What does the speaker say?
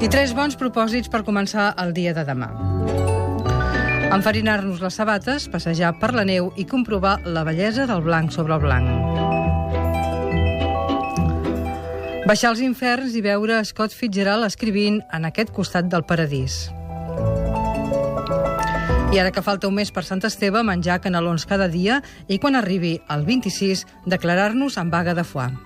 I tres bons propòsits per començar el dia de demà. Enfarinar-nos les sabates, passejar per la neu i comprovar la bellesa del blanc sobre el blanc. Baixar als inferns i veure Scott Fitzgerald escrivint en aquest costat del paradís. I ara que falta un mes per Sant Esteve, menjar canelons cada dia i quan arribi el 26, declarar-nos en vaga de foam.